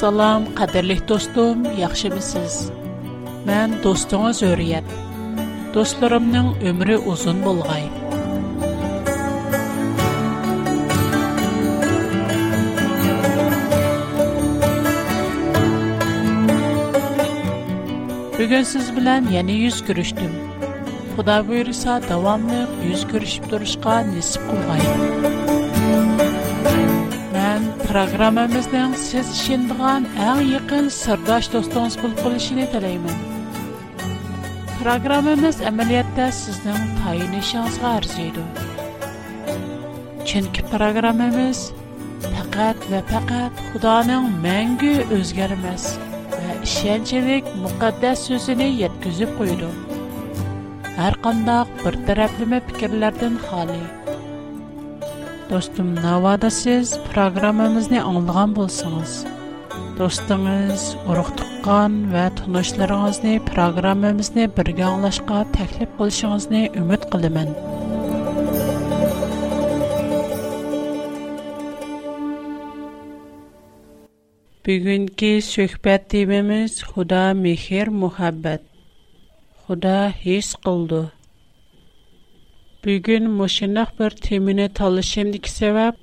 Assalom, qadrli dostum, yaxshimisiz? Men do'stingiz O'riyat. Dostlarımın ömrü uzun bo'lg'ay. Bugün siz bilen yana yüz ko'rishdim. Xudo buyursa, davomli yuz ko'rishib turishga nisib qilg'ay. Программамызның сез шиндыған әң еқін сырдаш достуңыз бұл қылышыны тілеймін. Программамыз әмәлиятта сізнің тайынышыңызға арзейді. Чүнкі программамыз пәкәт вә пәкәт Худаның мәңгі өзгәрмәс вә ішенчілік мұқаддәс сөзіні еткізіп қойды. Әр қандақ бір тәрәпліме пікірлерден халы – Dostum, navada siz proqramımızı anlayan bolsanız, dostunuz, uruqtuqqan və tunuşlarınızı proqramımızı birgə anlaşqa təklif qilishinizni ümid qilimin. Bugünkü söhbət temimiz Xuda mehr muhabbət. Xuda his qıldı. Бүгін мұшынақ бір теміні талышымдық сәвәп,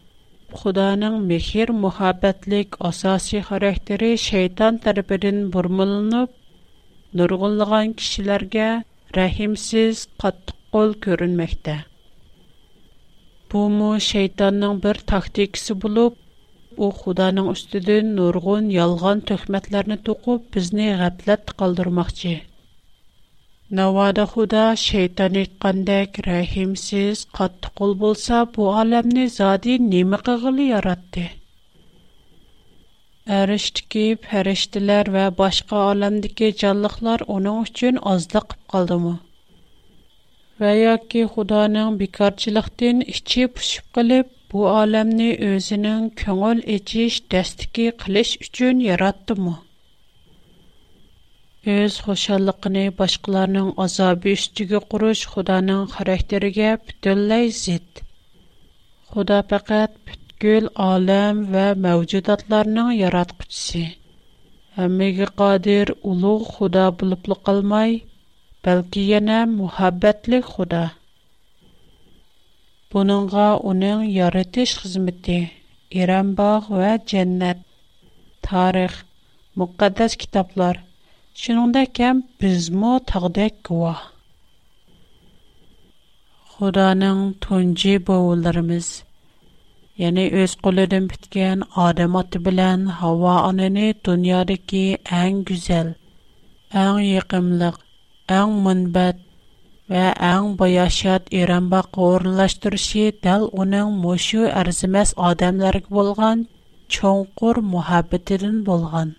Құданың мекер мұхабәтлік асаси характері шейтан тәрбірін бұрмылынып, нұрғылыған кішілерге рәхімсіз қаттық қол көрінмекті. Бұмы шейтанның бір тактикісі болып, о Құданың үстідің нұрғын ялған төхметлеріні тұқып, бізіне ғәплет қалдырмақ navoda xudo shayton aytgandek rahimsiz qattiqo'l bo'lsa bu olamni zodi nima qilg'ili yaratdi arishdiki farishtalar va boshqa olamdagi jonliqlar uning uchun ozda qilib qoldimi va yoki xudoning bekorchilikdan ichi pushib qilib bu olamni o'zining ko'ngil ichish dastiki qilish uchun yaratdimi Өз хошаллықыны башқыларның азабы үстігі құрыш Худаның характерге бүтілләй зет. Худа пәкәт бүткіл алам ва мәвжудатларның ярат күтсі. Әмегі қадир ұлуғы Худа бұлыплы қалмай, бәлкі ене мұхаббәтлік Худа. Буныңға оның яратыш қызметі, Иранбағ ва дженнәт, тарих, мұқаддас китаплар – Шынундай кем бізму тағдай куа? Худаның тунджи боуларымыз. яны өз қолудын біткен адаматы билан хава аныни дунядыки әң күзэл, әң ягымлық, әң мүнбэт вә әң баяшат иранба қоғырлаштырши тал оның мушу арзымас адамларыг болған чоң қор мухаббетилин болған.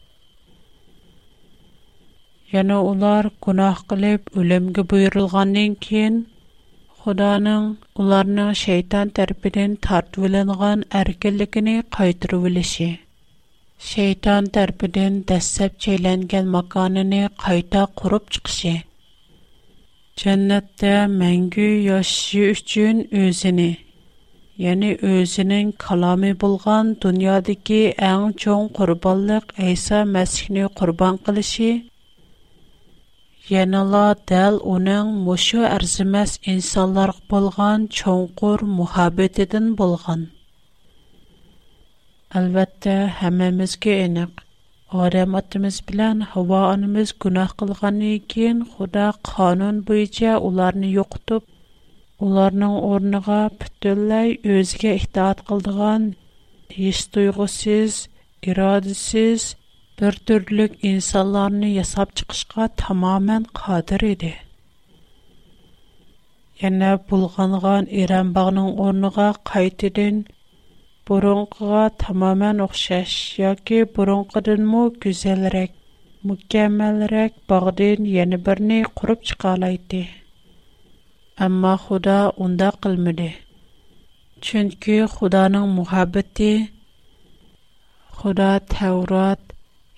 Yana ular gunoh qilib o'limga buyurilgandan keyin Xudoning ularning shayton tarafidan tortvilingan erkinligini qaytirib olishi. Shayton tarafidan dastlab chaylangan makonini qayta qurib chiqishi. Jannatda mangu yashashi uchun o'zini ya'ni o'zining kalomi bo'lgan dunyodagi eng cho'ng qurbonliq Isa Masihni qurbon qilishi ینالا دل اونن مشو ارزمس انسالر بولغان چونکر محبت دن بولغان. البته همه مزگی انق. آدم ات مز بلن هوا آن مز گناه قلگانی کین خدا قانون بیج اولار نیوکتوب. اولار نع اونگا پتولای Төрттүрлүк инсандарны ясап чыгышка томамэн кадир иде. Яны полганган иран багының орныга кайтыдын бурынгга томамэн ухшаш яки бурынгдан мо күзелер mükemmelрек багдын яны берне курып чыгалайты. Амма Худа үнда кылмыды. Чөнки Худаның мәхәббәте Худа тәврот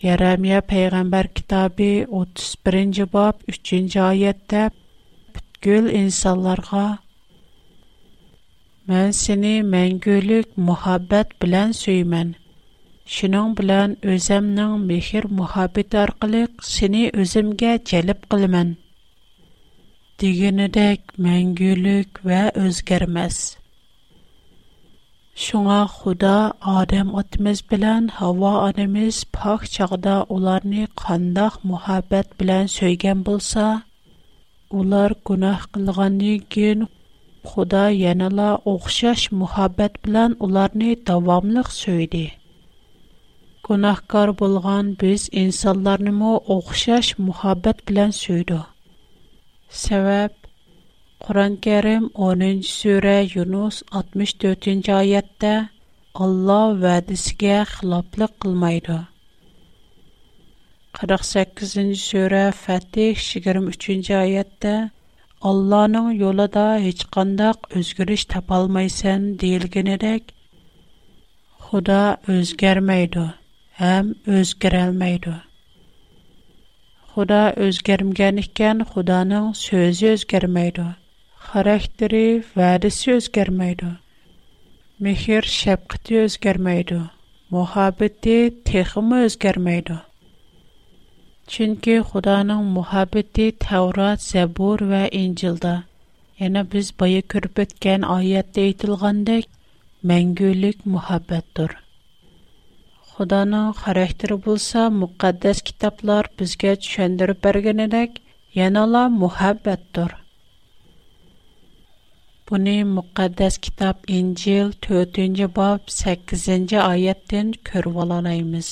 Ya'rumiya Peygamber kitabi 31 bab bob 3-nji ayetde: "Bitkul insonlarga Men seni mängüllük muhabbet bilen söymen. Şining bilen özämning mehir muhabbet tarqliq seni özümgä çelip qılıman." degenidek mängüllük və özgərməz Шуңа Худа Адам атмыз белән Хава анамыз пак чагда уларны кандак мухаббат белән сөйгән булса, улар гунах кылганны кин Худа янала охшаш мухаббат белән уларны дәвамлык сөйди. Гунахкар булган без инсанларны мо охшаш мухаббат белән сөйдү. Сәбәп Qur'on Karim 10-cı surə Yunus 64-cü ayədə Allah vədisiga xilaflıq qılmaydı. 48-ci surə Fətih 23-cü ayədə Allah'ın yolunda heç qandaq özgürüş tapalmaysan deyilginidək Xuda özgərməydi, həm özgərəlməydi. Xuda özgərməyən ikən Xudanın sözü özgərməydi. xarakteri, vədisi özgərməydi. Mehir şəfqəti özgərməydi. Muhabbəti texmi özgərməydi. Çünki Xudanın muhabbəti Tevrat, Zəbur və İncildə. Yəni biz bayı görüb ötən ayədə aytılğandək məngülük muhabbətdir. Xudanın xarakteri bolsa, müqəddəs kitablar bizə düşündürüb bərgənədək, yanala muhabbətdir. Buni muqaddas kitab Injil 4-cü bab 8-ci ayətdən görüb alalayımız.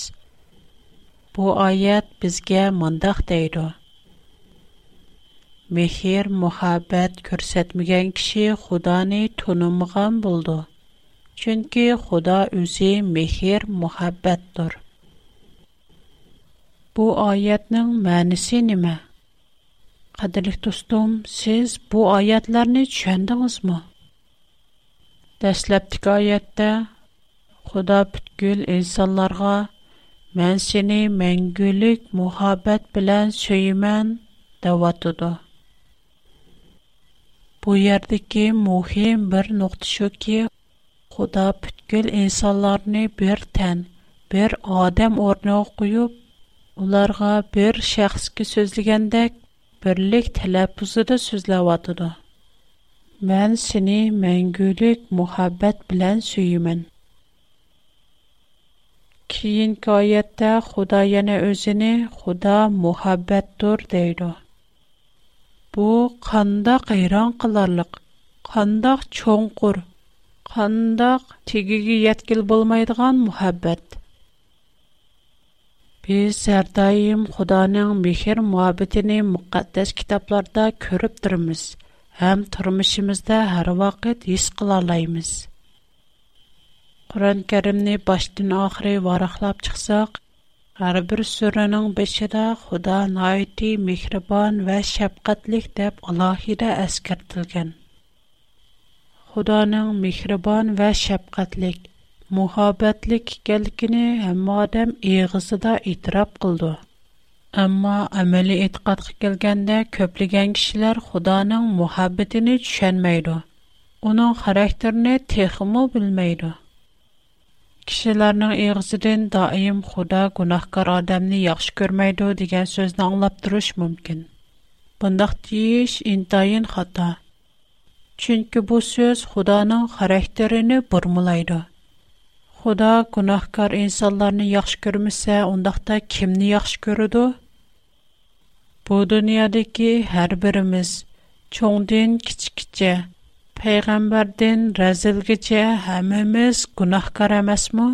Bu oyat bizga mundaq deydi. Mehir, muhabbat ko'rsatmagan kishi Xudoni tanımğan bo'ldi. Chunki Xudo o'zi mehir, muhabbatdir. Bu oyatning ma'nosi nima? Qadirlik dostum, siz bu ayetlerini çöndiniz mi? Dəsləbdik ayətdə, Xuda bütgül insanlarga, mən seni məngülük muhabbət bilən söyümən davatudu. Bu yerdeki muhim bir nokta şu ki, Xuda bütgül insanlarını bir tən, bir adam orna qoyub, onlarga bir şəxski sözlügəndək Бирлик талапузыды сузлавадыду. Мен сини менгілік мухаббет билен суюмен. Киын ка айетта худа яна өзіни худа мухаббет дур дейду. Бу кандак айран қыларлык, кандак чонгур, кандак тигиги ятгил Biz hər daim Xudanın mehir muhabbətini китапларда kitablarda görüb durmuş. Həm turmuşumuzda hər vaxt his qıla alayız. Quran-Kərimni başdan axırı varaqlab çıxsaq, hər bir surənin başıdə Xuda nəyiti mehriban və şəfqətlik deyə alahidə əskərtilgən. Xudanın və muhabbatlik ekanligini hamma odam eg'isida e'tirof qildi ammo amaliy e'tiqodga kelganda ko'plagan kishilar xudoning muhabbatini tushunmaydi uning xarakterini texmu bilmaydi kishilarning eg'isidan doim xudo gunohkor odamni yaxshi ko'rmaydi degan so'zni anglab turish mumkin bundaq deyish intayin xato chunki bu so'z xudoning xarakterini burmulaydi Худа гунахкар инсанларны яхшы күрмәсә, ондакта кимне яхшы күрүдү? Бу дөньядагы һәр беребез чоңдан кичкичә, пайгамбардан разылгычә һәммәбез гунахкар эмасмы?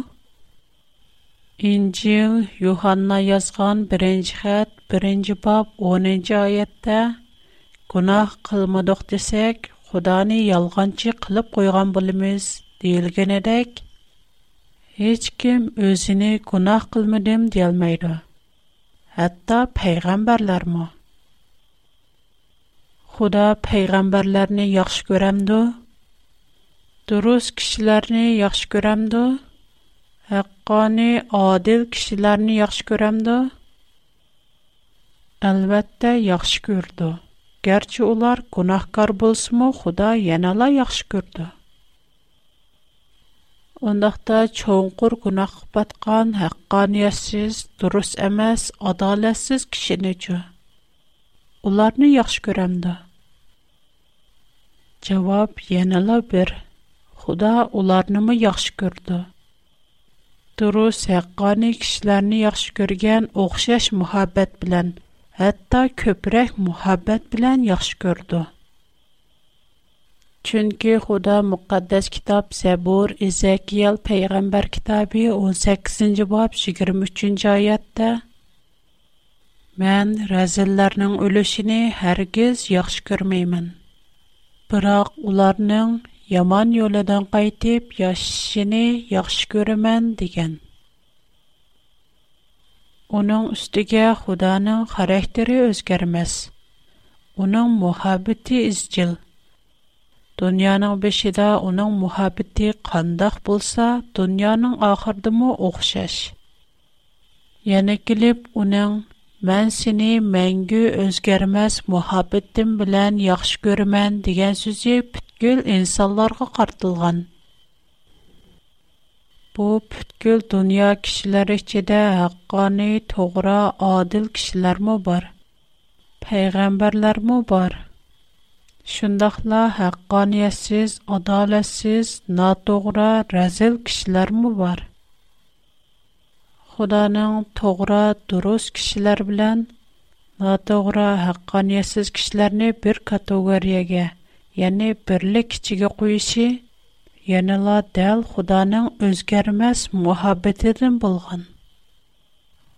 Инҗил Йоханна язган 1-нче хат, 1 10-нче аятта гунах кылмадык десек, Худаны ялганчы кылып койган булабыз, диелгенедек. Heç kim özünü günah qılmadım deyilməydi. Hətta peyğəmbərlərmi? Xuda peyğəmbərlərini yaxşı görəmdi? Durust kişilərini yaxşı görəmdi? Haqqani, adil kişilərini yaxşı görəmdi? Əlbəttə yaxşı gördü. Gerçi ular günahkar bolsunmu, Xuda yanala yaxşı gördü. Ondaqda çoğunqur günah batqan, haqqaniyetsiz, durus emas, adaletsiz kişinicu. Ularını yaxşı görəmdi. Cavab yenələ bir. Xuda ularını mı yaxşı gördü? Durus, haqqani kişilərini yaxşı görgən oxşaş muhabbət bilən, hətta köpürək muhabbət bilən yaxşı gördü. Чөнки Худа муқаддас китап Забур, Изакиял пайғамбар китабы 18-нче бап 23-нче аятта Мен разилларның өлешіне һәргиз яхшы күрмәймен. Бирақ уларның яман yo'lidan qaytib яшшыны яхшы күрәмен дигән. Оның үстіге Худаның характері өзгермәс. Оның мұхаббеті изчил. دنیا نو بشیده اونو محبتی قندخ بولسا دنیا نو охшаш. دمو اخشش. یه نکلیب اونو من سینی منگو از گرمز محبتیم بلن یخش گرمن دیگه سوزی Бу انسالار که قردلغن. بو پتگل دنیا адил ایچیده اقانی توغرا آدل کشیلر бар? Шундайла хаққаниятсиз, адолатсиз, натуғра, разил кишилар му бар? Худаның туғра, дурус кишилар билан натуғра, хаққаниятсиз кишиларни бир категорияга, яни бирлик кичиге қўйиши, янила дал Худаның ўзгармас муҳаббатидан бўлган.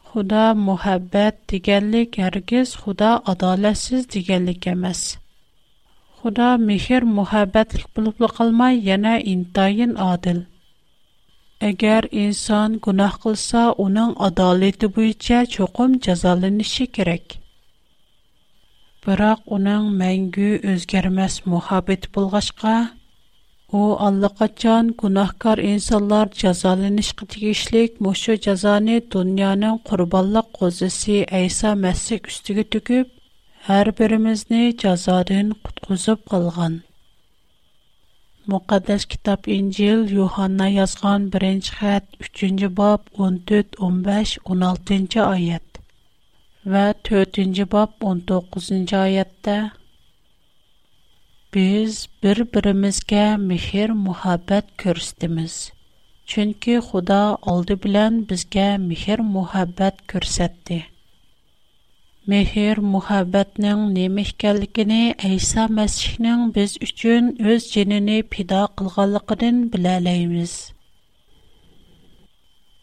Худа муҳаббат деганлик ҳаргиз Худа адолатсиз деганлик эмас. Худа мехер мухаббатлык булып калмай, яна интайын адил. Әгәр инсан гунах кылса, уның адалеты буенча чокым җәзаланышы керек. Бирок уның мәңге үзгәрмәс мухаббат булгачка, у Алла качан гунахкар инсанлар җәзаланыш кытыгышлык мошы җәзаны дөньяның курбанлык козысы Айса Мәсих үстиге түгеп, hər birimizni cəzadan qutquzub qalğan. Müqəddəs kitab İncil Yuhanna yazğan 1-ci xətt 3-cü bab 14, 15, 16-cı ayət və 4-cü bab 19-cu ayətdə biz bir-birimizə mehr muhabbət göstərimiz. Çünki Xuda aldı bilən bizə mehr muhabbət göstərdi. Мехир мухаббатның неме икәнлегене Айса Мәсихнең без өчен үз җинене пида кылганлыгын беләләйбез.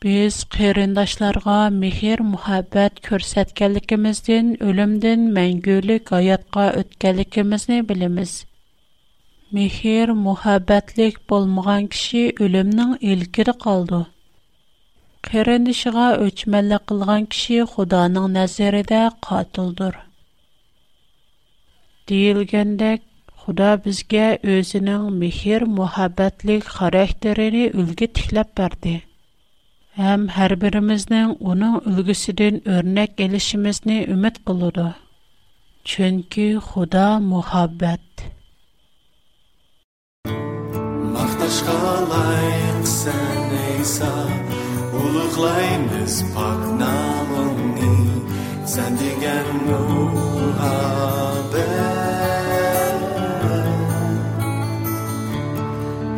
Без кырындашларга мехир мухаббат күрсәткәнлегебездән өлемдән мәңгелек аятка үткәнлегебезне белемез. Мехир мухаббатлык булмаган кеше өлемнең илкир калды. کرندشگا اچ ملکلگان کشی خدا نان نظر ده قاتل دور. دیل گنده خدا xarakterini اوزنام میخر محبت لی خارهتری اولگی تخل برده. هم هر برمز نان اونو اولگی سدن ارنک Улыклаймыз пак намыңны сән деген мухаббәт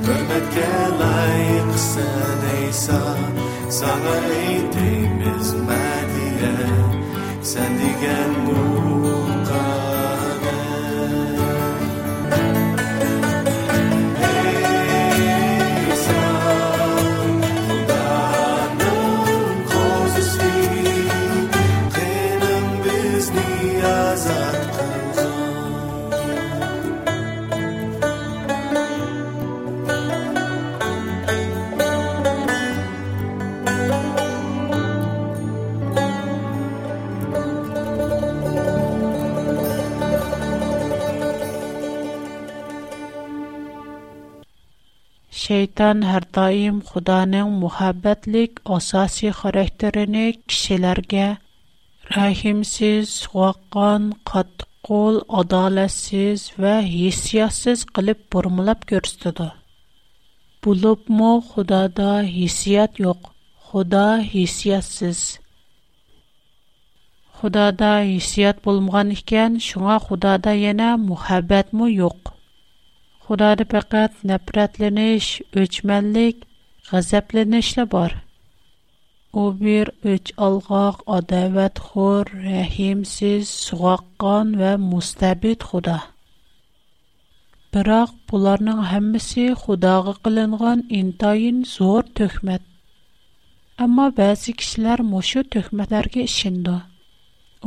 Хөрмәткә лайыксың ей сан саңа әйтәймез мәдия сән деген мухаббәт итан һәр тайм худаның мәхәбәтлек осасы характеренең кешеләргә рәхимсез, суаккан, катты кул, адалсыз һәм хиссиязсыз кылып бурмалып күрсәтә. Булып мо худада хиссият юк, худа хиссиязсыз. Худада хиссият булмаган икән, шуңа худада яңа мәхәбәт Xudada faqat nəfrətlənish, öçmənlik, qəzəblənishlə бар. O bir üç alqaq, adavət xor, rəhimsiz, ва və müstəbit xuda. Biraq bunların hamısı Xudağa qılınğan intayın zor töhmət. Amma bəzi kişilər məşu töhmətlərə işindi.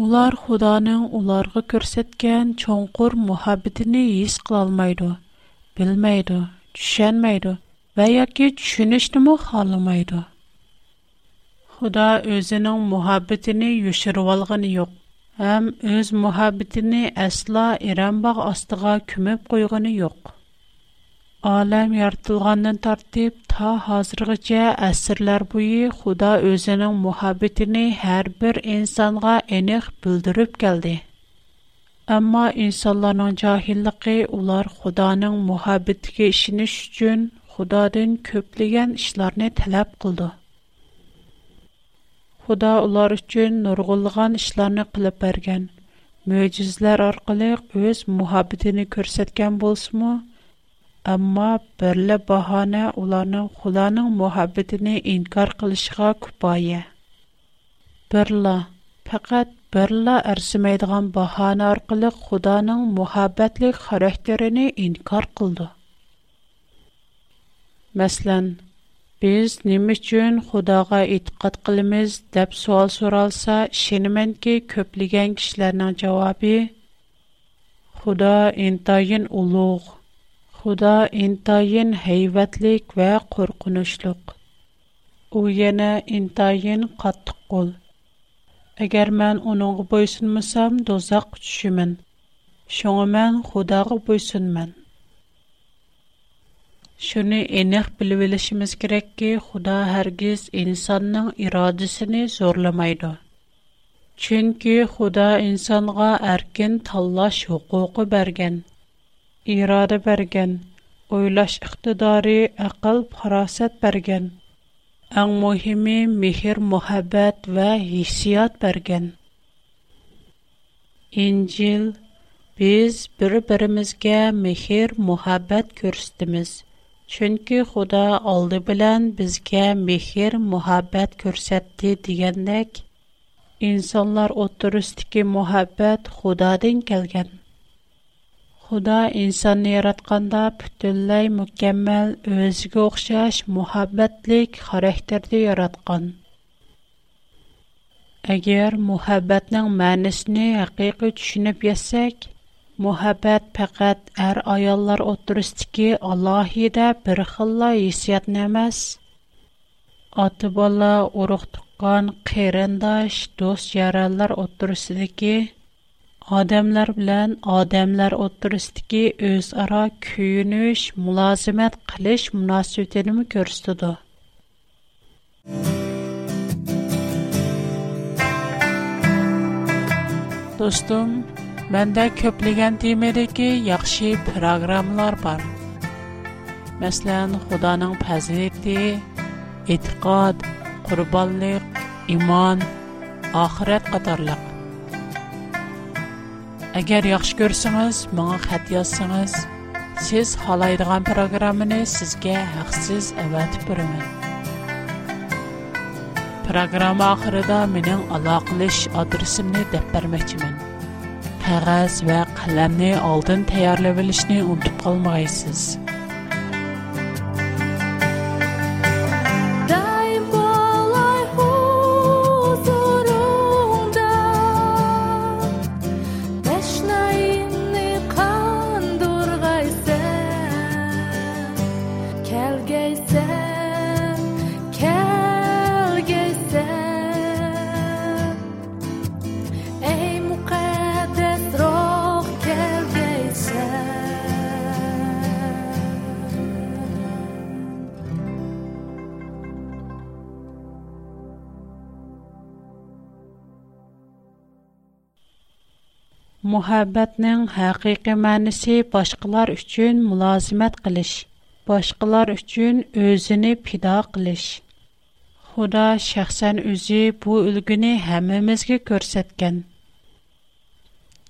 Onlar Xudanın onlara göstərdiyi çonqur məhəbbətini hiss qıla bilmaydi, tushunmaydi va yoki tushunishni xohlamaydi. Xudo o'zining muhabbatini yoshirib olgani yo'q, ham o'z muhabbatini aslo irambog' ostiga ko'mib qo'ygani yo'q. Alam yaratilgandan tartib ta hozirgacha əsrlər boyu Xuda özünün muhabbətini hər bir insana eniq bildirib gəldi. Әмма инсанларның жаһиллыгы улар Худаның мөхәббәтигә ишениш өчен Худадан көплегән эшләрне таләп кылды. Худа улар өчен нургылган эшләрне кылып бергән. Мөҗизләр аркылы үз мөхәббәтен күрсәткән булсымы, әмма берле баһана уларның Худаның мөхәббәтен инкар кылышыга күпая. Берла, фақат Берла әрсімейдіған бахана арқылы Құданың мұхабәтлік характерini инкар қылды. Мәслән, біз нем үшін Құдаға итқат қылымыз деп суал суралса, шенімен ке көплеген кішілерінің жауабы Құда интайын ұлуғ, Құда интайын хейвәтлік вә құрқынышлық. Ө ене интайын қаттық қолы. Әгәр мен оныңғы бойсынмысам, дозақ түшімін. Шоңы мен худағы бойсынмын. Шуны энех біліп елішіміз керек ки, худа әргіз инсанның ирадысыны зорламайды. Чөнки худа инсанға әркен таллаш хукуку берген, ирада берген, ойлаш иқтидары, ақыл, парасат берген – əng mühimi mihir mühəbət ва hissiyat bəген. İncilil biz bir birimizə mixi mhəbət kösttimiz. çünki худа алды bilən bizə miى mühabbət körsəttti deənək insanlar o turistiki mühəbət xda Худа инсанне яратканда бүтәнлай mükemmel, үзгә оңшаш, мәхәббәтлек характердә яраткан. Әгәр мәхәббәтнең мәнисне һәқикәтне түшенәп ясәк, мәхәббәт фаҡат әр аяллар оттырыс тики Аллаһидә бер хиллай яһиятне эмас. Аты бала, уруҡ туҡкан, хәйрандаш, дус яралар оттырыс ئادەملەر بىلەن ئادەملەر ئوتتۇرىسىدىكى ئۆزئارا كۆيۈنۈش، مۇلازىمەت قىلىش مۇناسىۋىتىنىمۇ كۆرسىتىدۇ. دوستۇم، məndə köplىگەن temadakı yaxşı proqramlar var. Məsələn, Xudanın fəziləti, etiqad, qurbanlıq, iman, axirət qatarlıq. Agar yaxshi ko'rsangiz, menga xat yozsangiz, siz xohlaydigan programmani sizga haqsiz avatib beraman. Programma oxirida mening aloqalish adresimni deb bermoqchiman. Qog'oz va qalamni oldin tayyorlab olishni unutib qolmaysiz. Muhabbetнең haqiqy мәнисе башкалар өчен мулазымат килиш, башкалар өчен үзене пида кэлиш. Худа шәхсән үзе бу үлгүне һәммебезгә күрсәткән.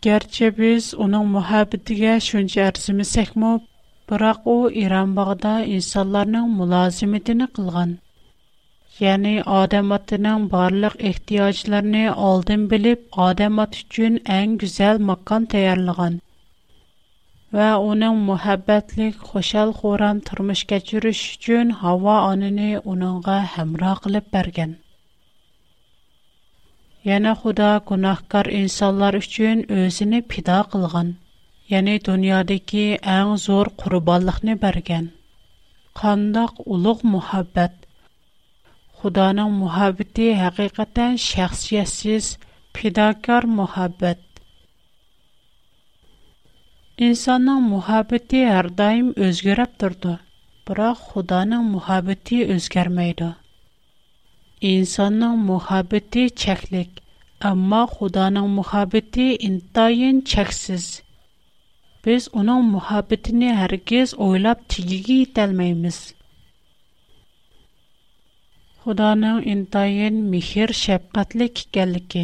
Гەرчә без аның muhabbetигә шунча арзымы сәкмәп, bıрак ул Иран богыда инсанларның мулазыматын кылган. Yani adam atının barlıq ehtiyaclarını aldın bilip adam at üçün en güzel makan tayarlığan. Ve onun muhabbetlik, xoşal xoran tırmış geçiriş üçün hava anını onunla hemra qilib bergen. Yana Xuda günahkar insanlar üçün özünü pida qılğan, yani dünyadaki ən zor qurbanlıqni bergen. Qandaq uluq muhabbet! Xudanın muhabbəti həqiqətən şəxsiyyətsiz, fidakar muhabbət. İnsanın muhabbəti hər daim özgərib durdu, biroq Xudanın muhabbəti özgərməydi. İnsanın muhabbəti çəklik, amma Xudanın muhabbəti intayin çəksiz. Biz onun muhabbətini hər kəs oylab tigiyə yetəlməyimiz. xudoning intayin mehr shafqatlik ekanligi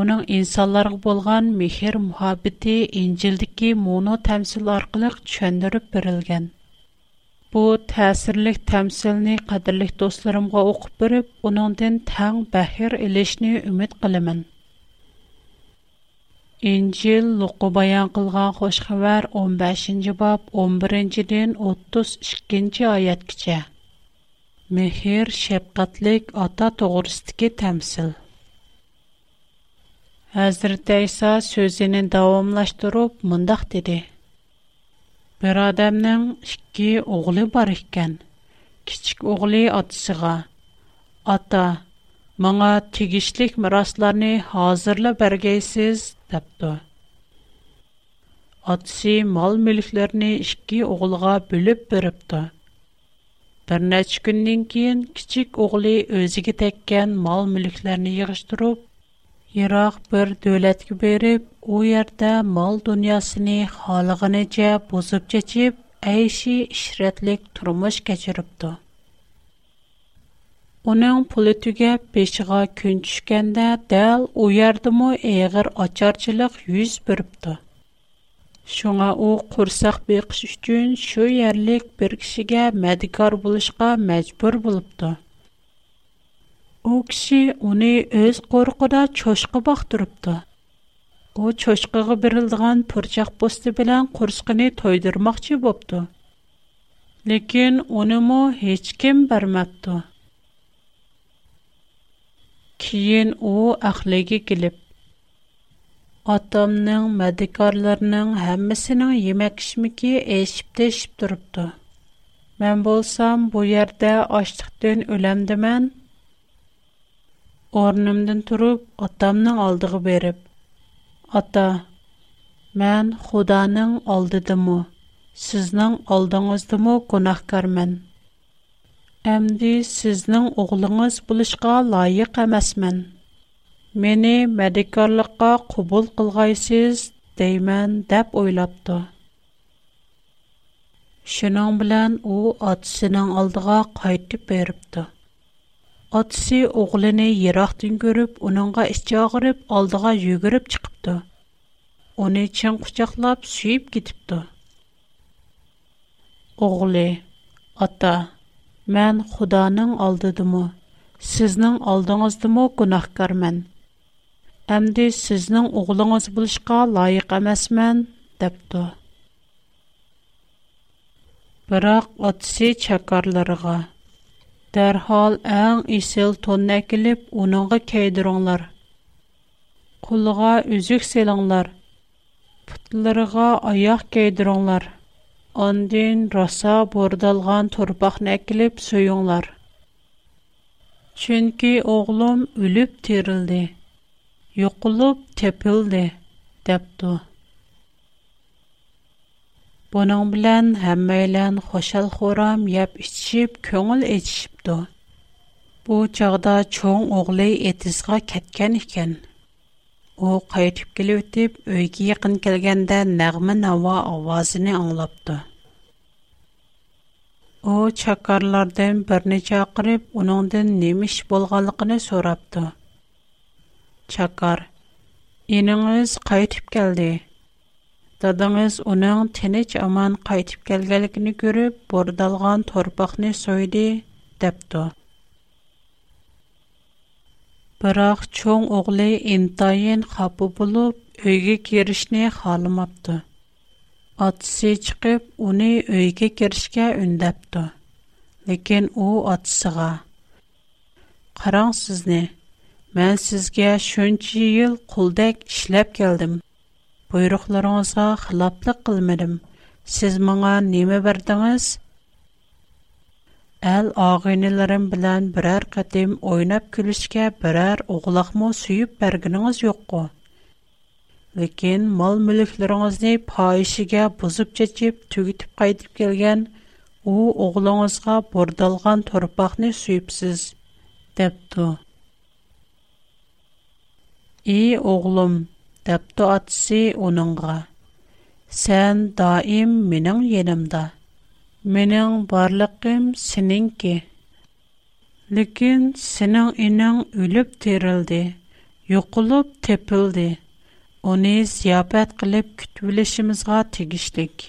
uning insonlarga bo'lgan mehr muhabbati injildagi моно tamsil orqali tushundirib berilgan bu ta'sirlik tamsilni qadrli do'stlarimga o'qib berib uningdan tang bahir ilishni umid qilaman Инжил Luqu баян qılğan xoş 15-ci bab 11 ден 32-ci ayət keçə. Мехер шәфкатьлек ата тугрыстыкы тәмсил. Хәзер Тайса сөзенен дәвамлаштырып мондак диде. Бер адамның ике огылы бар икән. Кичик огылы атсыга. Ата, моңа тигишлик мирасларны хәзерле бергәйсез дипту. Атсы мал-мүлекләрне ике огылга бүлеп берипту. Bir neçə gündən keyin kichik o'g'li o'ziga təkkən mol mülklərini yig'ishtirib, yiroq bir davlatga berib, o yerda mol dunyosini xoliginicha bosib chechib, əyşi ishratlik turmush kechiribdi. Оның пулы түгәп, бешіға күн түшкәндә, дәл у ярдымы әйгір ачарчылық юз біріпті. Шуңа у курсак бекиш үчүн шу ярлык бир кишиге мәдикар булышка мажбур булыпты. У киши уни өз коркуда чошка бактырыпты. У чошкага берилдиган пурчак посты белән курскыны тойдырмакчы бопты. Ләкин уны мо һеч кем бермәпте. Киен у ахлеге килеп Атамның мәдекерләренең هەммәсенең ямәк ишмике эшиптешип турыпты. Мен булсам бу ярдә аштыктан өләм димен. Орныmdan турып, атамның алдыга бериб. Ата, мен Худаның алды димме? Сизнең алдыгыз димме кунаклар мен. Әмди sizнең огылыгыз булышқа лаик камасман. Мені мәдекарлыққа кубул қылғайсыз деймен деп ойлапты. Шынан білән о атысынан алдыға қайтып беріпті. Атысы оғылыны ерақтын көріп, оныңға іш жағырып, алдыға жүгіріп чықыпты. Оны чын құчақлап, сүйіп кетіпті. Оғылы, ата, мән құданың алдыдымы, сізнің алдыңыздымы күнақкар мән. Әмді сізнің оғлыңыз бұлшка лайық әмәс мән дәпту. Бырақ атси чакарларыга. Дархал әң исил тоннә килип унағы кейдіронлар. Кулға үзик селонлар. Пытыларға аяқ кейдіронлар. Андин раса бордалған турбахнә килип суюнлар. Чынки оғлым үліп тирылды. yo'qolib tepildi debdi buning bilan hammaylan xoshal xo'ram yeb ichishib ko'ngil echishibdi bu chog'da cho'ng o'g'li etizga ketgan ekan u qaytib kelib uyga yaqin kelganda nag'ma navo ovozini anglabdi O chakarlardan birini chaqirib uningdan nima ish bo'lganligini so'rabdi Чакар. Ениңыз қайтип келді. Дадыңыз уның тени аман қайтип келгалігіні керіп, бордалған торбақни сойди депто. Барах чон оғли интайын тайын хапу болу, үйге керішни халымапто. Атси чыгип уни үйге керішке үндапто. Лекен оу атсиға. Қаран сізни. Мен сізге шүнчі йыл құлдәк ішләп келдім. Бұйрықларыңызға қылаплық қылмедім. Сіз маңа немі бердіңіз? Әл ағайныларым білән бірәр қатым ойнап күлішке бірәр оғылақмы сүйіп бәргініңіз йоққы. Lekin мал мүліклеріңізді пайшыға бұзып чечіп, түгітіп қайтып келген, о оғылыңызға бордалған торпақны сүйіпсіз, депті. «И оғлым», депті атысы оныңға, «Сән даим менің енімді, менің барлықым сенің ке. Лекен сенің інің өліп терілді, юқылып тепілді, оны зиябәт қылып күтбілішімізға тегіштік».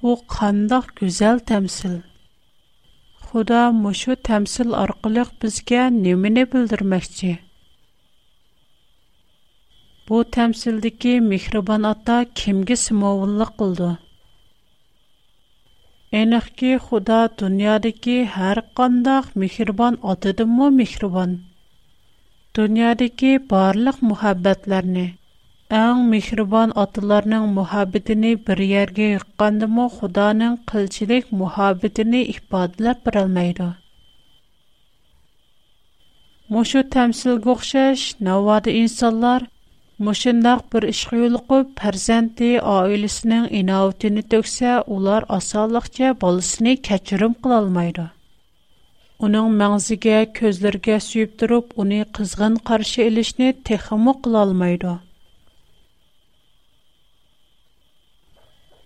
Бу қандық көзел тәмсіл. Худа мошу тәмил аркылы безгә неменә белдермәсче? Бу тәмилди ки ата кемгә символык булды? Әниркәй Худа дөньяди ки һәр қондақ Мөхрибан атады мо Мөхрибан. Дөньяди ки Әң мехрибан аталарның мөхәббәтен бер ергә йыккандымы, Худаның кылчылык мөхәббәтен ифадалап берелмәйди. Мошу тәмсилгә охшаш, навада инсонлар Мошындак bir ishga yo'liqib, farzandi oilasining inovatini to'ksa, ular osonlikcha bolasini kechirim qila olmaydi. Uning mag'ziga, ko'zlariga suyib turib, uni qizg'in qarshi ilishni texmo qila olmaydi.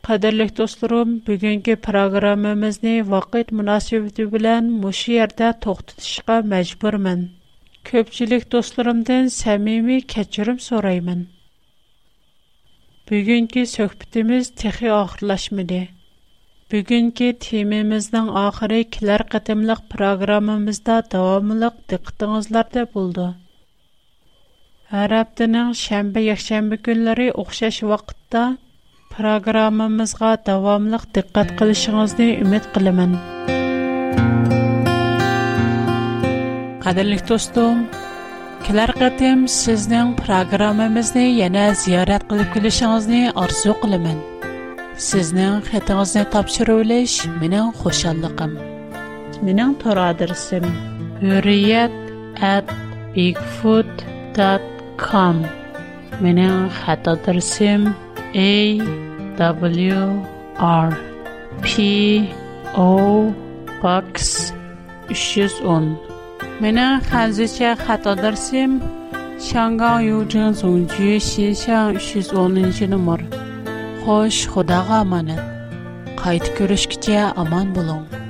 Qadirlik dostlarım, bugünkü proqramımızı vaqt münasibəti bilan məşi yerdə toxtatışqa məcburmən. Köpçülük dostlarımdan səmimi keçirim sorayman. Bugünkü söhbətimiz texi axırlaşmadı. Bugünkü temamızın axırı kilər qatımlıq proqramımızda davamlıq diqqətinizlərdə buldu. Hər həftənin şənbə, yekşənbə günləri oxşaş vaxtda программамызга дәвамлык диккат кылышыгызны үмид кылымын. Кадерлек достум, Келер қатым сіздің программымызды яна зиярат қылып келешіңізді арзу қылымын. Сіздің қатыңызды тапшыру өліш менің қошалықым. Менің тұр адырсым. Үрият әт бигфуд.com Менің W R P O Box 310 Мені хәнзіше хат адресім Шангаң Южин Зунджи Шишан 310 номер. Хош, Худаға аманат. Қайт көрішкіше аман болуң.